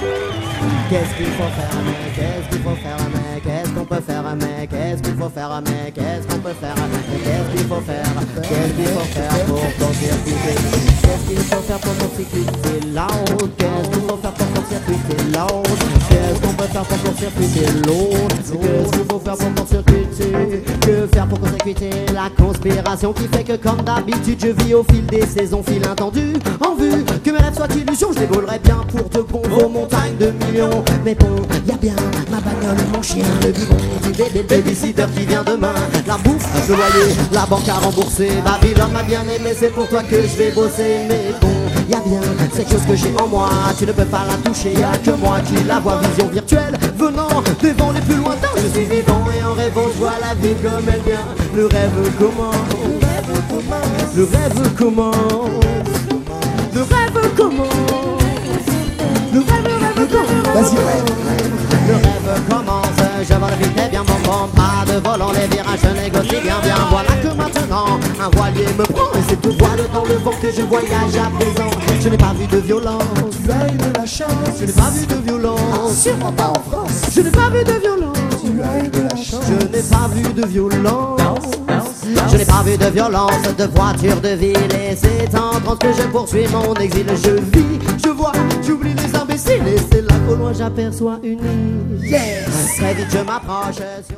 Qu'est-ce qu'il faut faire, mais qu'est-ce qu'il faut faire, mais qu'est-ce qu'on peut faire, mais qu'est-ce qu'il faut faire, mais qu'est-ce qu'on peut faire, mais qu'est-ce qu'il faut faire, qu'est-ce qu'il faut faire pour court-circuiter Qu'est-ce qu'il faut faire pour court-circuiter la route Qu'est-ce qu'il faut faire pour court-circuiter la route Qu'est-ce qu'on peut faire pour court-circuiter l'autre. Qu'est-ce qu'il faut faire pour court-circuiter Que la conspiration qui fait que comme d'habitude je vis au fil des saisons, fil intendu En vue que mes rêves soient illusions, je dévolerai bien pour de bon vos montagnes de millions. Mais bon, y a bien ma bagnole, mon chien, le biberon du bébé, le babysitter qui vient demain La bouffe, le loyer, la banque à rembourser. Babylone m'a bien aimé, c'est pour toi que je vais bosser. Mais bon, y a bien cette chose que j'ai en moi Tu ne peux pas la toucher, y a que moi qui la vois. Vision virtuelle, venant des vents les plus lointains. Je suis vivant et en rêvant, je vois la vie comme elle vient Le rêve commence, le rêve commence Le rêve commence Le rêve, le rêve commence Vas-y, ouais. le rêve commence, je vole vite et bien mon bon Pas de volant, les virages je négocie bien bien Voilà que maintenant, un voilier me prend Et c'est tout voile dans le vent que je voyage à présent Je n'ai pas vu de violence, Tu as eu de la chance. je n'ai pas vu de violence Sûrement pas en France. Je n'ai pas vu de violence Tu as eu de la chance. Je n'ai pas vu de violence. Je n'ai pas vu de violence, de voiture de ville Et c'est en transe que je poursuis mon exil. Je vis, je vois, j'oublie les imbéciles Et c'est là qu'au loin j'aperçois une île Yes. Très vite je m'approche sur